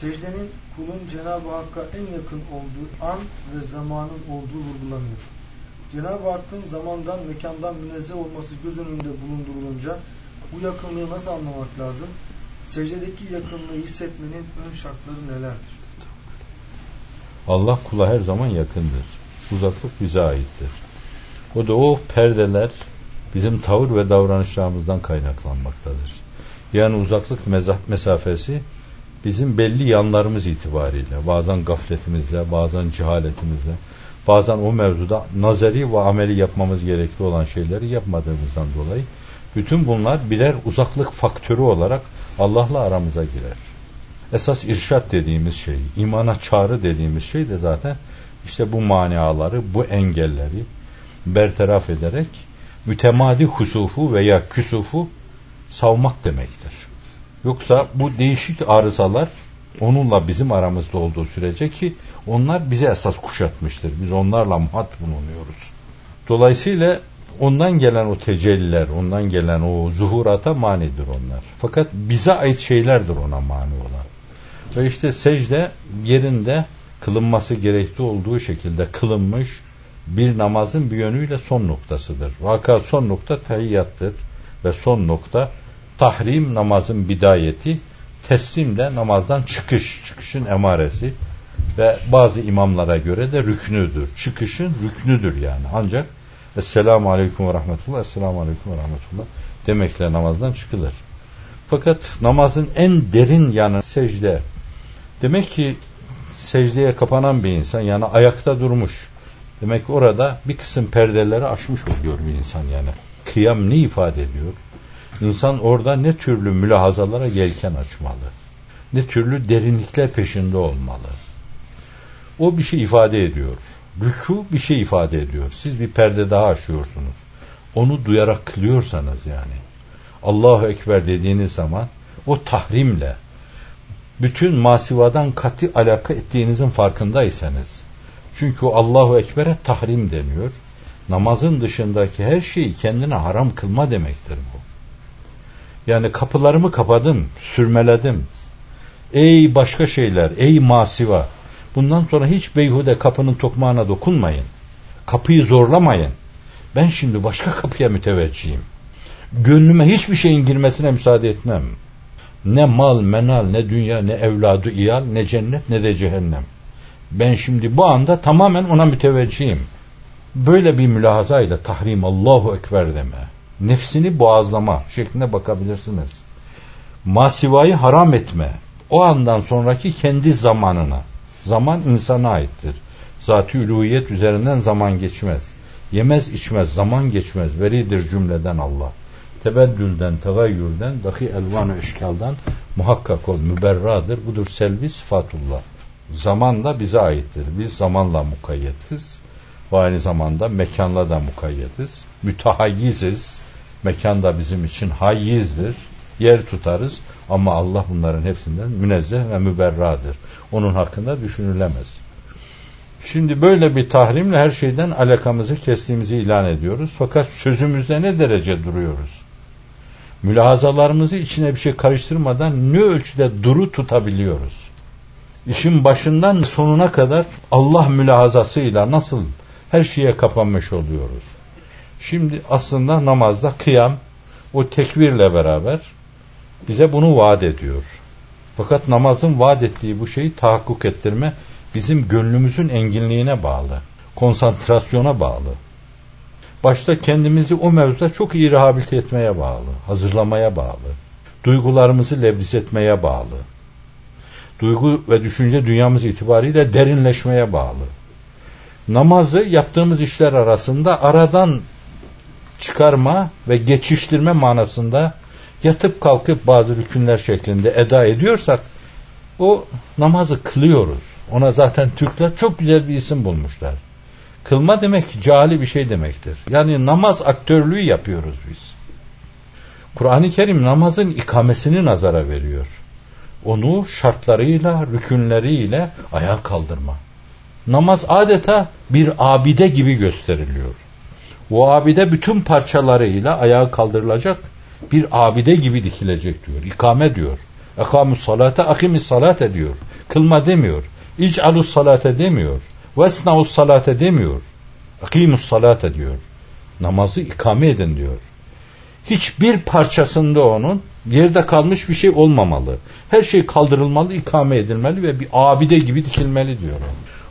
secdenin kulun Cenab-ı Hakk'a en yakın olduğu an ve zamanın olduğu vurgulanıyor. Cenab-ı Hakk'ın zamandan, mekandan münezzeh olması göz önünde bulundurulunca bu yakınlığı nasıl anlamak lazım? Secdedeki yakınlığı hissetmenin ön şartları nelerdir? Allah kula her zaman yakındır. Uzaklık bize aittir. O da o perdeler bizim tavır ve davranışlarımızdan kaynaklanmaktadır. Yani uzaklık mesafesi bizim belli yanlarımız itibariyle, bazen gafletimizle, bazen cehaletimizle, bazen o mevzuda nazari ve ameli yapmamız gerekli olan şeyleri yapmadığımızdan dolayı bütün bunlar birer uzaklık faktörü olarak Allah'la aramıza girer. Esas irşat dediğimiz şey, imana çağrı dediğimiz şey de zaten işte bu maniaları, bu engelleri bertaraf ederek mütemadi husufu veya küsufu savmak demektir. Yoksa bu değişik arızalar onunla bizim aramızda olduğu sürece ki onlar bize esas kuşatmıştır. Biz onlarla muhat bulunuyoruz. Dolayısıyla ondan gelen o tecelliler, ondan gelen o zuhurata manidir onlar. Fakat bize ait şeylerdir ona mani olan. Ve işte secde yerinde kılınması gerektiği olduğu şekilde kılınmış bir namazın bir yönüyle son noktasıdır. Vaka son nokta tehiyyattır ve son nokta tahrim namazın bidayeti, teslim de namazdan çıkış, çıkışın emaresi ve bazı imamlara göre de rüknüdür. Çıkışın rüknüdür yani. Ancak Esselamu Aleyküm ve Rahmetullah, Esselamu Aleyküm ve Rahmetullah demekle namazdan çıkılır. Fakat namazın en derin yanı secde. Demek ki secdeye kapanan bir insan yani ayakta durmuş. Demek ki orada bir kısım perdeleri aşmış oluyor bir insan yani. Kıyam ne ifade ediyor? İnsan orada ne türlü mülahazalara yelken açmalı. Ne türlü derinlikler peşinde olmalı. O bir şey ifade ediyor. Rükû bir şey ifade ediyor. Siz bir perde daha aşıyorsunuz. Onu duyarak kılıyorsanız yani. Allahu Ekber dediğiniz zaman o tahrimle bütün masivadan katı alaka ettiğinizin farkındaysanız çünkü o Allahu Ekber'e tahrim deniyor. Namazın dışındaki her şeyi kendine haram kılma demektir bu. Yani kapılarımı kapadım, sürmeledim. Ey başka şeyler, ey masiva. Bundan sonra hiç beyhude kapının tokmağına dokunmayın. Kapıyı zorlamayın. Ben şimdi başka kapıya müteveccihim. Gönlüme hiçbir şeyin girmesine müsaade etmem. Ne mal, menal, ne dünya, ne evladı iyal, ne cennet, ne de cehennem. Ben şimdi bu anda tamamen ona müteveccihim. Böyle bir mülahazayla tahrim Allahu Ekber deme. Nefsini boğazlama şeklinde bakabilirsiniz. Masivayı haram etme. O andan sonraki kendi zamanına. Zaman insana aittir. Zat-ı uluhiyet üzerinden zaman geçmez. Yemez içmez zaman geçmez. Veridir cümleden Allah. Tebeddülden, tegayyürden, dahi elvan-ı eşkaldan muhakkak ol. Müberradır. Budur selvi sıfatullah. Zaman da bize aittir. Biz zamanla mukayyetiz. Ve aynı zamanda mekanla da mukayyetiz. Mütehayyiziz. Mekan da bizim için hayyizdir. Yer tutarız. Ama Allah bunların hepsinden münezzeh ve müberradır. Onun hakkında düşünülemez. Şimdi böyle bir tahrimle her şeyden alakamızı kestiğimizi ilan ediyoruz. Fakat sözümüzde ne derece duruyoruz? Mülahazalarımızı içine bir şey karıştırmadan ne ölçüde duru tutabiliyoruz? İşin başından sonuna kadar Allah mülahazasıyla nasıl her şeye kapanmış oluyoruz? Şimdi aslında namazda kıyam o tekvirle beraber bize bunu vaat ediyor. Fakat namazın vaat ettiği bu şeyi tahakkuk ettirme bizim gönlümüzün enginliğine bağlı. Konsantrasyona bağlı. Başta kendimizi o mevzuda çok iyi rehabilite etmeye bağlı. Hazırlamaya bağlı. Duygularımızı lebdiz etmeye bağlı. Duygu ve düşünce dünyamız itibariyle derinleşmeye bağlı. Namazı yaptığımız işler arasında aradan çıkarma ve geçiştirme manasında yatıp kalkıp bazı rükünler şeklinde eda ediyorsak o namazı kılıyoruz. Ona zaten Türkler çok güzel bir isim bulmuşlar. Kılma demek cali bir şey demektir. Yani namaz aktörlüğü yapıyoruz biz. Kur'an-ı Kerim namazın ikamesini nazara veriyor. Onu şartlarıyla, rükünleriyle ayağa kaldırma. Namaz adeta bir abide gibi gösteriliyor. O abide bütün parçalarıyla ayağa kaldırılacak bir abide gibi dikilecek diyor. İkame diyor. Ekamus salate, akimis salate diyor. Kılma demiyor. İc'alus salate demiyor. Vesnaus salate demiyor. Akimus salate diyor. Namazı ikame edin diyor. Hiçbir parçasında onun yerde kalmış bir şey olmamalı. Her şey kaldırılmalı, ikame edilmeli ve bir abide gibi dikilmeli diyor.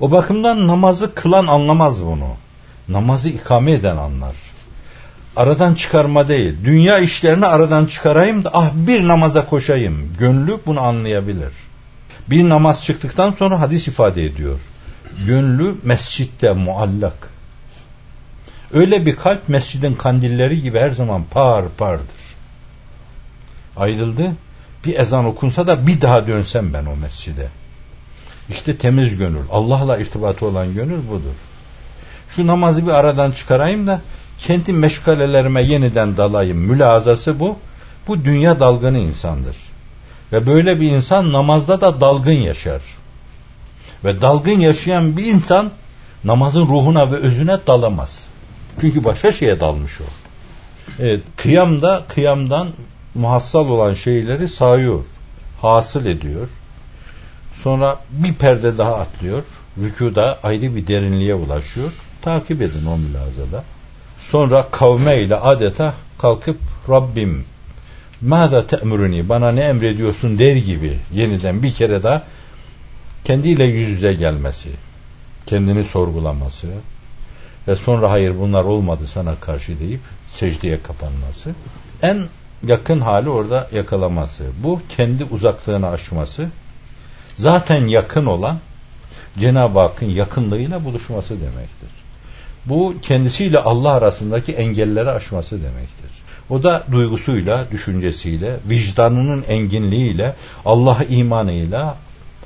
O bakımdan namazı kılan anlamaz bunu. Namazı ikame eden anlar. Aradan çıkarma değil. Dünya işlerini aradan çıkarayım da ah bir namaza koşayım. Gönlü bunu anlayabilir. Bir namaz çıktıktan sonra hadis ifade ediyor. Gönlü mescitte muallak. Öyle bir kalp mescidin kandilleri gibi her zaman par pardır. Ayrıldı. Bir ezan okunsa da bir daha dönsem ben o mescide. İşte temiz gönül. Allah'la irtibatı olan gönül budur. Şu namazı bir aradan çıkarayım da kendi meşgalelerime yeniden dalayım. Mülazası bu. Bu dünya dalgını insandır. Ve böyle bir insan namazda da dalgın yaşar. Ve dalgın yaşayan bir insan namazın ruhuna ve özüne dalamaz. Çünkü başka şeye dalmış o. Evet, kıyamda kıyamdan muhassal olan şeyleri sayıyor. Hasıl ediyor. Sonra bir perde daha atlıyor. Rükuda ayrı bir derinliğe ulaşıyor. Takip edin o mülazada. Sonra kavme ile adeta kalkıp Rabbim Mâda te'mürünü bana ne emrediyorsun der gibi yeniden bir kere daha kendiyle yüz yüze gelmesi, kendini sorgulaması ve sonra hayır bunlar olmadı sana karşı deyip secdeye kapanması en yakın hali orada yakalaması. Bu kendi uzaklığını aşması zaten yakın olan Cenab-ı Hakk'ın yakınlığıyla buluşması demektir. Bu kendisiyle Allah arasındaki engelleri aşması demektir. O da duygusuyla, düşüncesiyle, vicdanının enginliğiyle, Allah imanıyla,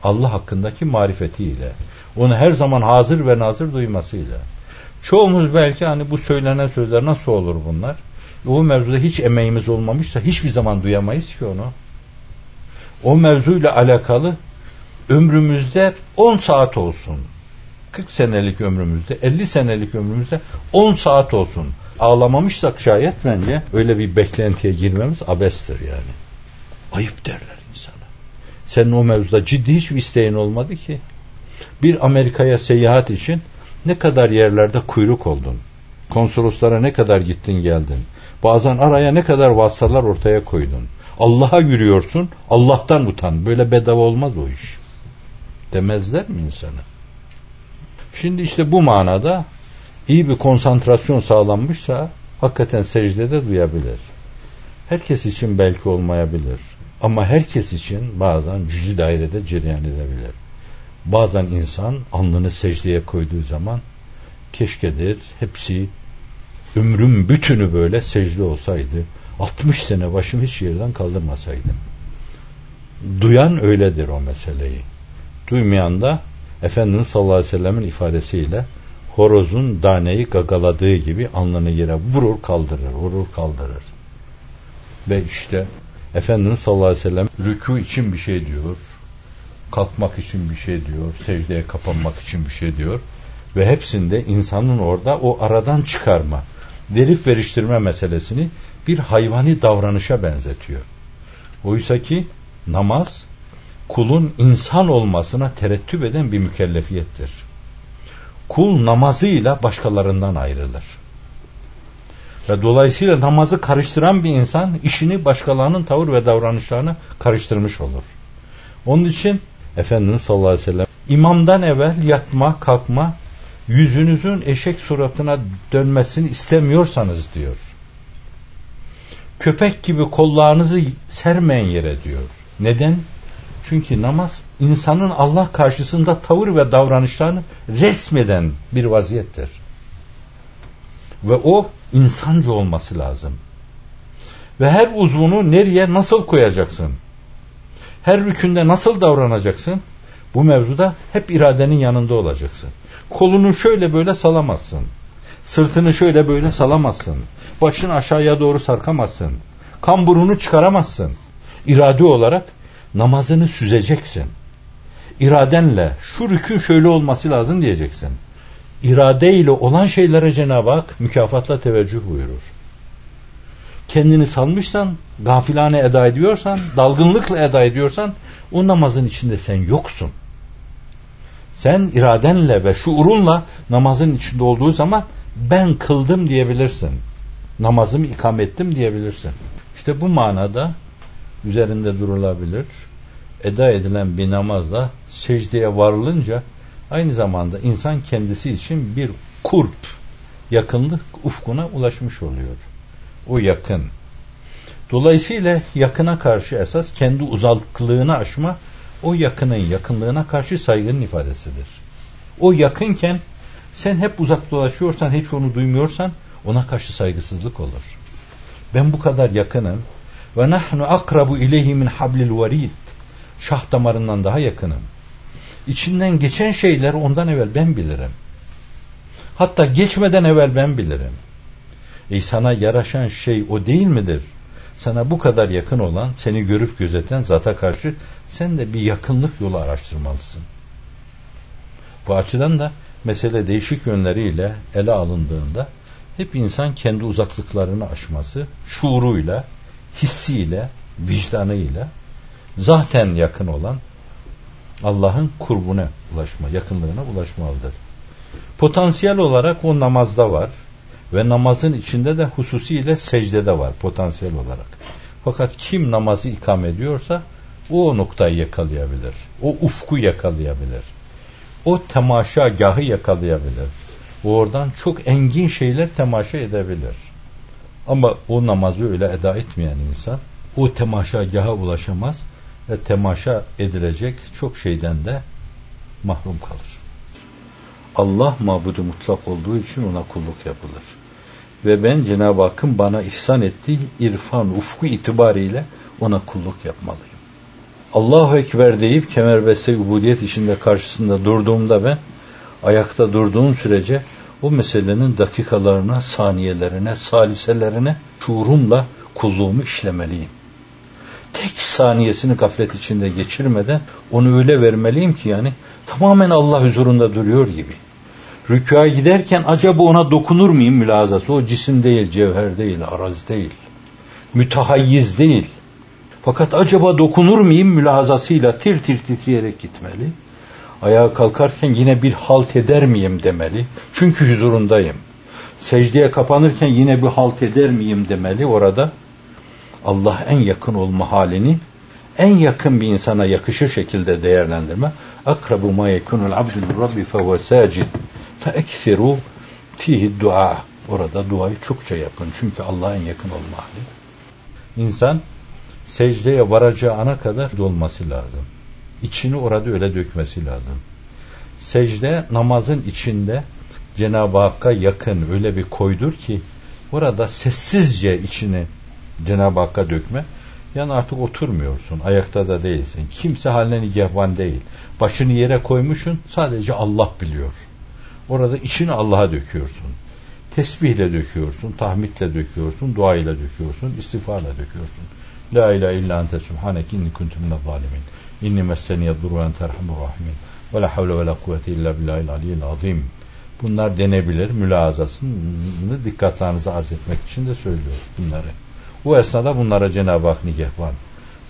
Allah hakkındaki marifetiyle, onu her zaman hazır ve nazır duymasıyla. Çoğumuz belki hani bu söylenen sözler nasıl olur bunlar? O mevzuda hiç emeğimiz olmamışsa hiçbir zaman duyamayız ki onu. O mevzuyla alakalı ömrümüzde 10 saat olsun. 40 senelik ömrümüzde, 50 senelik ömrümüzde 10 saat olsun. Ağlamamışsak şayet bence öyle bir beklentiye girmemiz abestir yani. Ayıp derler insana. Senin o mevzuda ciddi hiçbir isteğin olmadı ki. Bir Amerika'ya seyahat için ne kadar yerlerde kuyruk oldun. Konsoloslara ne kadar gittin geldin. Bazen araya ne kadar vasıtalar ortaya koydun. Allah'a yürüyorsun, Allah'tan utan. Böyle bedava olmaz o iş. Demezler mi insana? Şimdi işte bu manada iyi bir konsantrasyon sağlanmışsa hakikaten secdede duyabilir. Herkes için belki olmayabilir. Ama herkes için bazen cüzi dairede cereyan edebilir. Bazen insan alnını secdeye koyduğu zaman keşkedir hepsi ömrüm bütünü böyle secde olsaydı 60 sene başım hiç yerden kaldırmasaydım. Duyan öyledir o meseleyi. Duymayan da Efendimiz sallallahu aleyhi ve sellemin ifadesiyle horozun daneyi gagaladığı gibi alnını yere vurur kaldırır, vurur kaldırır. Ve işte Efendimiz sallallahu aleyhi ve sellem rükû için bir şey diyor, kalkmak için bir şey diyor, secdeye kapanmak için bir şey diyor ve hepsinde insanın orada o aradan çıkarma, verip veriştirme meselesini bir hayvani davranışa benzetiyor. Oysa ki namaz kulun insan olmasına terettüp eden bir mükellefiyettir. Kul namazıyla başkalarından ayrılır. Ve dolayısıyla namazı karıştıran bir insan işini başkalarının tavır ve davranışlarını karıştırmış olur. Onun için Efendimiz sallallahu aleyhi ve sellem imamdan evvel yatma, kalkma, yüzünüzün eşek suratına dönmesini istemiyorsanız diyor. Köpek gibi kollarınızı sermeyen yere diyor. Neden? Çünkü namaz insanın Allah karşısında tavır ve davranışlarını resmeden bir vaziyettir. Ve o insancı olması lazım. Ve her uzvunu nereye nasıl koyacaksın? Her rükünde nasıl davranacaksın? Bu mevzuda hep iradenin yanında olacaksın. Kolunu şöyle böyle salamazsın. Sırtını şöyle böyle salamazsın. Başını aşağıya doğru sarkamazsın. Kamburunu çıkaramazsın. İrade olarak namazını süzeceksin. İradenle şu rükün şöyle olması lazım diyeceksin. İrade ile olan şeylere Cenab-ı Hak mükafatla teveccüh buyurur. kendini salmışsan, gafilane eda ediyorsan, dalgınlıkla eda ediyorsan o namazın içinde sen yoksun. Sen iradenle ve şuurunla namazın içinde olduğu zaman ben kıldım diyebilirsin. Namazımı ikam ettim diyebilirsin. İşte bu manada üzerinde durulabilir. Eda edilen bir namazla secdeye varılınca aynı zamanda insan kendisi için bir kurp, yakınlık ufkuna ulaşmış oluyor. O yakın. Dolayısıyla yakına karşı esas kendi uzaklığını aşma o yakının yakınlığına karşı saygının ifadesidir. O yakınken sen hep uzak dolaşıyorsan, hiç onu duymuyorsan ona karşı saygısızlık olur. Ben bu kadar yakınım ve nahnu akrabu ileyhi min hablil varid. Şah damarından daha yakınım. İçinden geçen şeyler ondan evvel ben bilirim. Hatta geçmeden evvel ben bilirim. E sana yaraşan şey o değil midir? Sana bu kadar yakın olan, seni görüp gözeten zata karşı sen de bir yakınlık yolu araştırmalısın. Bu açıdan da mesele değişik yönleriyle ele alındığında hep insan kendi uzaklıklarını aşması, şuuruyla, hissiyle, vicdanıyla zaten yakın olan Allah'ın kurbuna ulaşma, yakınlığına ulaşmalıdır. Potansiyel olarak o namazda var ve namazın içinde de hususiyle secdede var potansiyel olarak. Fakat kim namazı ikam ediyorsa o, noktayı yakalayabilir. O ufku yakalayabilir. O temaşagahı yakalayabilir. Oradan çok engin şeyler temaşa edebilir. Ama o namazı öyle eda etmeyen insan o temaşagaha ulaşamaz ve temaşa edilecek çok şeyden de mahrum kalır. Allah mabudu mutlak olduğu için ona kulluk yapılır. Ve ben Cenab-ı Hakk'ın bana ihsan ettiği irfan, ufku itibariyle ona kulluk yapmalıyım. Allahu Ekber deyip kemerbeste ubudiyet içinde karşısında durduğumda ben ayakta durduğum sürece o meselenin dakikalarına, saniyelerine, saliselerine şuurumla kulluğumu işlemeliyim. Tek saniyesini gaflet içinde geçirmeden onu öyle vermeliyim ki yani tamamen Allah huzurunda duruyor gibi. Rükûa giderken acaba ona dokunur muyum mülazası? O cisim değil, cevher değil, araz değil. Mütehayyiz değil. Fakat acaba dokunur muyum mülazasıyla tir tir titreyerek gitmeli. Ayağa kalkarken yine bir halt eder miyim demeli. Çünkü huzurundayım. Secdeye kapanırken yine bir halt eder miyim demeli orada. Allah en yakın olma halini en yakın bir insana yakışır şekilde değerlendirme. Akrabu ma yekunul abdul rabbi fehuve sacid fe eksiru fihi dua. Orada duayı çokça yapın. Çünkü Allah'a en yakın olma hali. İnsan secdeye varacağı ana kadar dolması lazım. İçini orada öyle dökmesi lazım. Secde namazın içinde Cenab-ı Hakk'a yakın öyle bir koydur ki orada sessizce içini Cenab-ı Hakk'a dökme. Yani artık oturmuyorsun, ayakta da değilsin. Kimse haline nigahvan değil. Başını yere koymuşsun, sadece Allah biliyor. Orada içini Allah'a döküyorsun. Tesbihle döküyorsun, tahmidle döküyorsun, duayla döküyorsun, istiğfarla döküyorsun. La ilahe illa ente subhaneke inni kuntu minel zalimin. İnni messeni yeduru en terhamur rahimin. Ve la havle ve la kuvvete illa billahil aliyyil azim. Bunlar denebilir. Mülazasını dikkatlerinize arz etmek için de söylüyor bunları. Bu esnada bunlara Cenab-ı Hak nigahvan.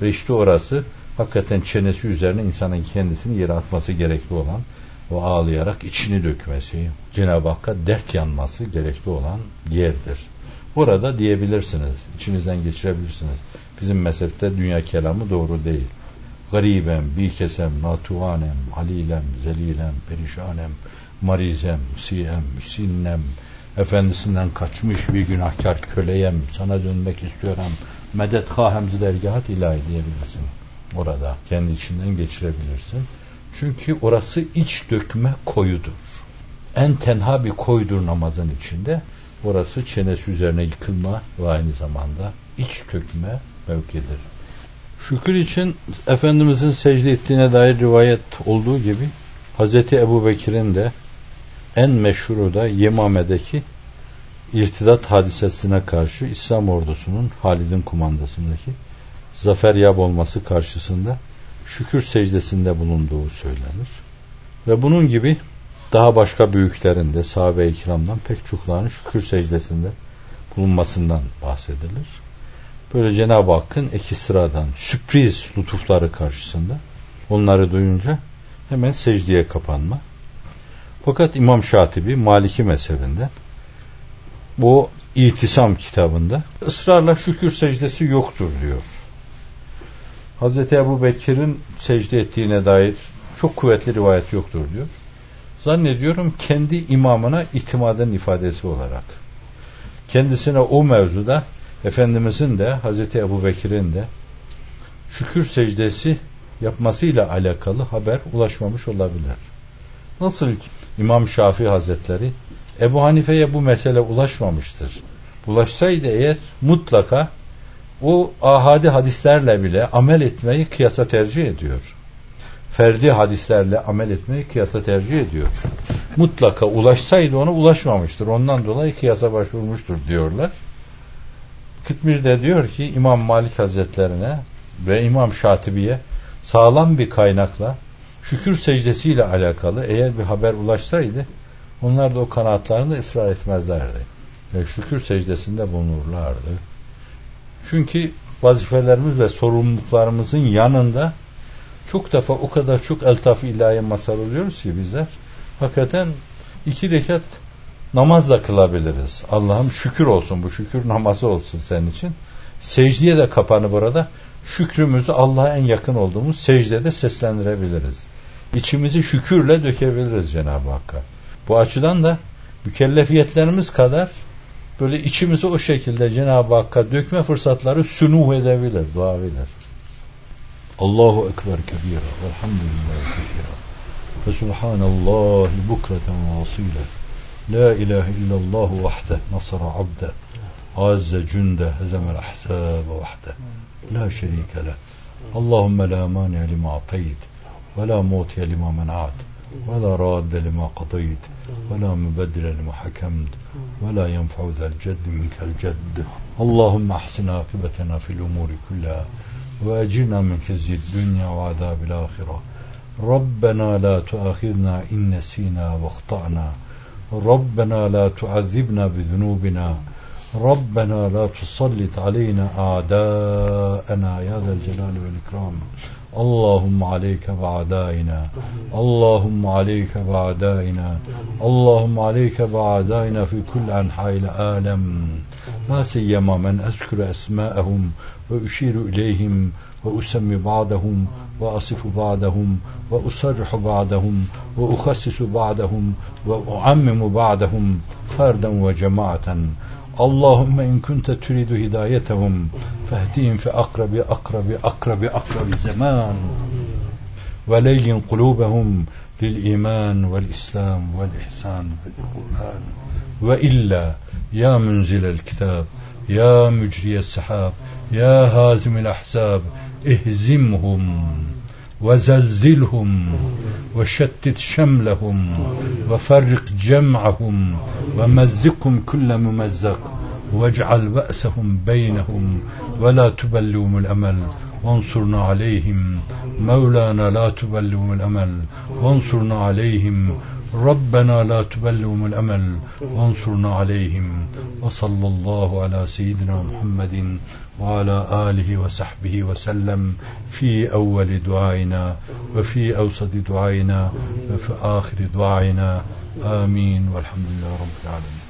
Ve işte orası hakikaten çenesi üzerine insanın kendisini yere atması gerekli olan o ağlayarak içini dökmesi, Cenab-ı Hakk'a dert yanması gerekli olan yerdir. Burada diyebilirsiniz, içinizden geçirebilirsiniz. Bizim mezhepte dünya kelamı doğru değil. Garibem, bikesem, natuvanem, halilem, zelilem, perişanem, marizem, siyem, sinnem, efendisinden kaçmış bir günahkar köleyem, sana dönmek istiyorum, medet hahemzi dergahat ilahi diyebilirsin. Orada kendi içinden geçirebilirsin. Çünkü orası iç dökme koyudur. En tenha bir koydur namazın içinde. Orası çenesi üzerine yıkılma ve aynı zamanda iç dökme mevkidir. Şükür için Efendimizin secde ettiğine dair rivayet olduğu gibi Hz. Ebu Bekir'in de en meşhuru da Yemame'deki irtidat hadisesine karşı İslam ordusunun Halid'in kumandasındaki zafer yap olması karşısında şükür secdesinde bulunduğu söylenir. Ve bunun gibi daha başka büyüklerinde sahabe-i kiramdan pek çoklarının şükür secdesinde bulunmasından bahsedilir. Böyle Cenab-ı Hakk'ın ekstradan sürpriz lütufları karşısında onları duyunca hemen secdeye kapanma. Fakat İmam Şatibi Maliki mezhebinden bu İtisam kitabında ısrarla şükür secdesi yoktur diyor. Hazreti Ebu Bekir'in secde ettiğine dair çok kuvvetli rivayet yoktur diyor. Zannediyorum kendi imamına itimadın ifadesi olarak. Kendisine o mevzuda Efendimizin de Hazreti Ebu Bekir'in de şükür secdesi yapmasıyla alakalı haber ulaşmamış olabilir. Nasıl ki İmam Şafii Hazretleri Ebu Hanife'ye bu mesele ulaşmamıştır. Ulaşsaydı eğer mutlaka o ahadi hadislerle bile amel etmeyi kıyasa tercih ediyor. Ferdi hadislerle amel etmeyi kıyasa tercih ediyor. Mutlaka ulaşsaydı ona ulaşmamıştır. Ondan dolayı kıyasa başvurmuştur diyorlar. Kıtmir de diyor ki İmam Malik Hazretlerine ve İmam Şatibi'ye sağlam bir kaynakla şükür secdesiyle alakalı eğer bir haber ulaşsaydı onlar da o kanaatlarında ısrar etmezlerdi. Ve şükür secdesinde bulunurlardı. Çünkü vazifelerimiz ve sorumluluklarımızın yanında çok defa o kadar çok eltaf ilahi masal oluyoruz ki bizler hakikaten iki rekat namaz da kılabiliriz. Allah'ım şükür olsun bu şükür namazı olsun senin için. Secdeye de kapanıp burada şükrümüzü Allah'a en yakın olduğumuz secdede seslendirebiliriz. İçimizi şükürle dökebiliriz Cenab-ı Hakk'a. Bu açıdan da mükellefiyetlerimiz kadar böyle içimizi o şekilde Cenab-ı Hakk'a dökme fırsatları sünuh edebilir, doğabilir. Allahu Ekber kebira velhamdülillahi kefira ve subhanallahi bukreten ve لا إله إلا الله وحده نصر عبده عز جنده هزم الأحساب وحده لا شريك له. اللهم لا مانع لما أعطيت ولا معطي لما منعت ولا راد لما قضيت ولا مبدل لما حكمت ولا ينفع ذا الجد منك الجد. اللهم أحسن عاقبتنا في الأمور كلها وأجرنا من خزي الدنيا وعذاب الآخرة. ربنا لا تؤاخذنا إن نسينا واخطأنا. ربنا لا تعذبنا بذنوبنا. ربنا لا تسلط علينا أعداءنا. يا ذا الجلال والإكرام. اللهم عليك بعدائنا اللهم عليك بعدائنا اللهم عليك بعدائنا في كل أنحاء العالم. لا سيما من أذكر أسماءهم وأشير إليهم وأسمي بعضهم وأصف بعضهم وأصرح بعضهم وأخصص بعضهم وأعمم بعضهم فردا وجماعة. اللهم إن كنت تريد هدايتهم فاهديهم في أقرب أقرب أقرب أقرب زمان. ولين قلوبهم للإيمان والإسلام والإحسان والقرآن وإلا يا منزل الكتاب يا مجري السحاب يا هازم الأحزاب اهزمهم وزلزلهم وشتت شملهم وفرق جمعهم ومزقهم كل ممزق واجعل بأسهم بينهم ولا تبلهم الأمل. وانصرنا عليهم مولانا لا تبلهم الأمل. وانصرنا عليهم ربنا لا تبلهم الأمل وانصرنا عليهم وصلى الله على سيدنا محمد وعلى آله وصحبه وسلم في أول دعائنا وفي أوسط دعائنا وفي آخر دعائنا. آمين والحمد لله رب العالمين.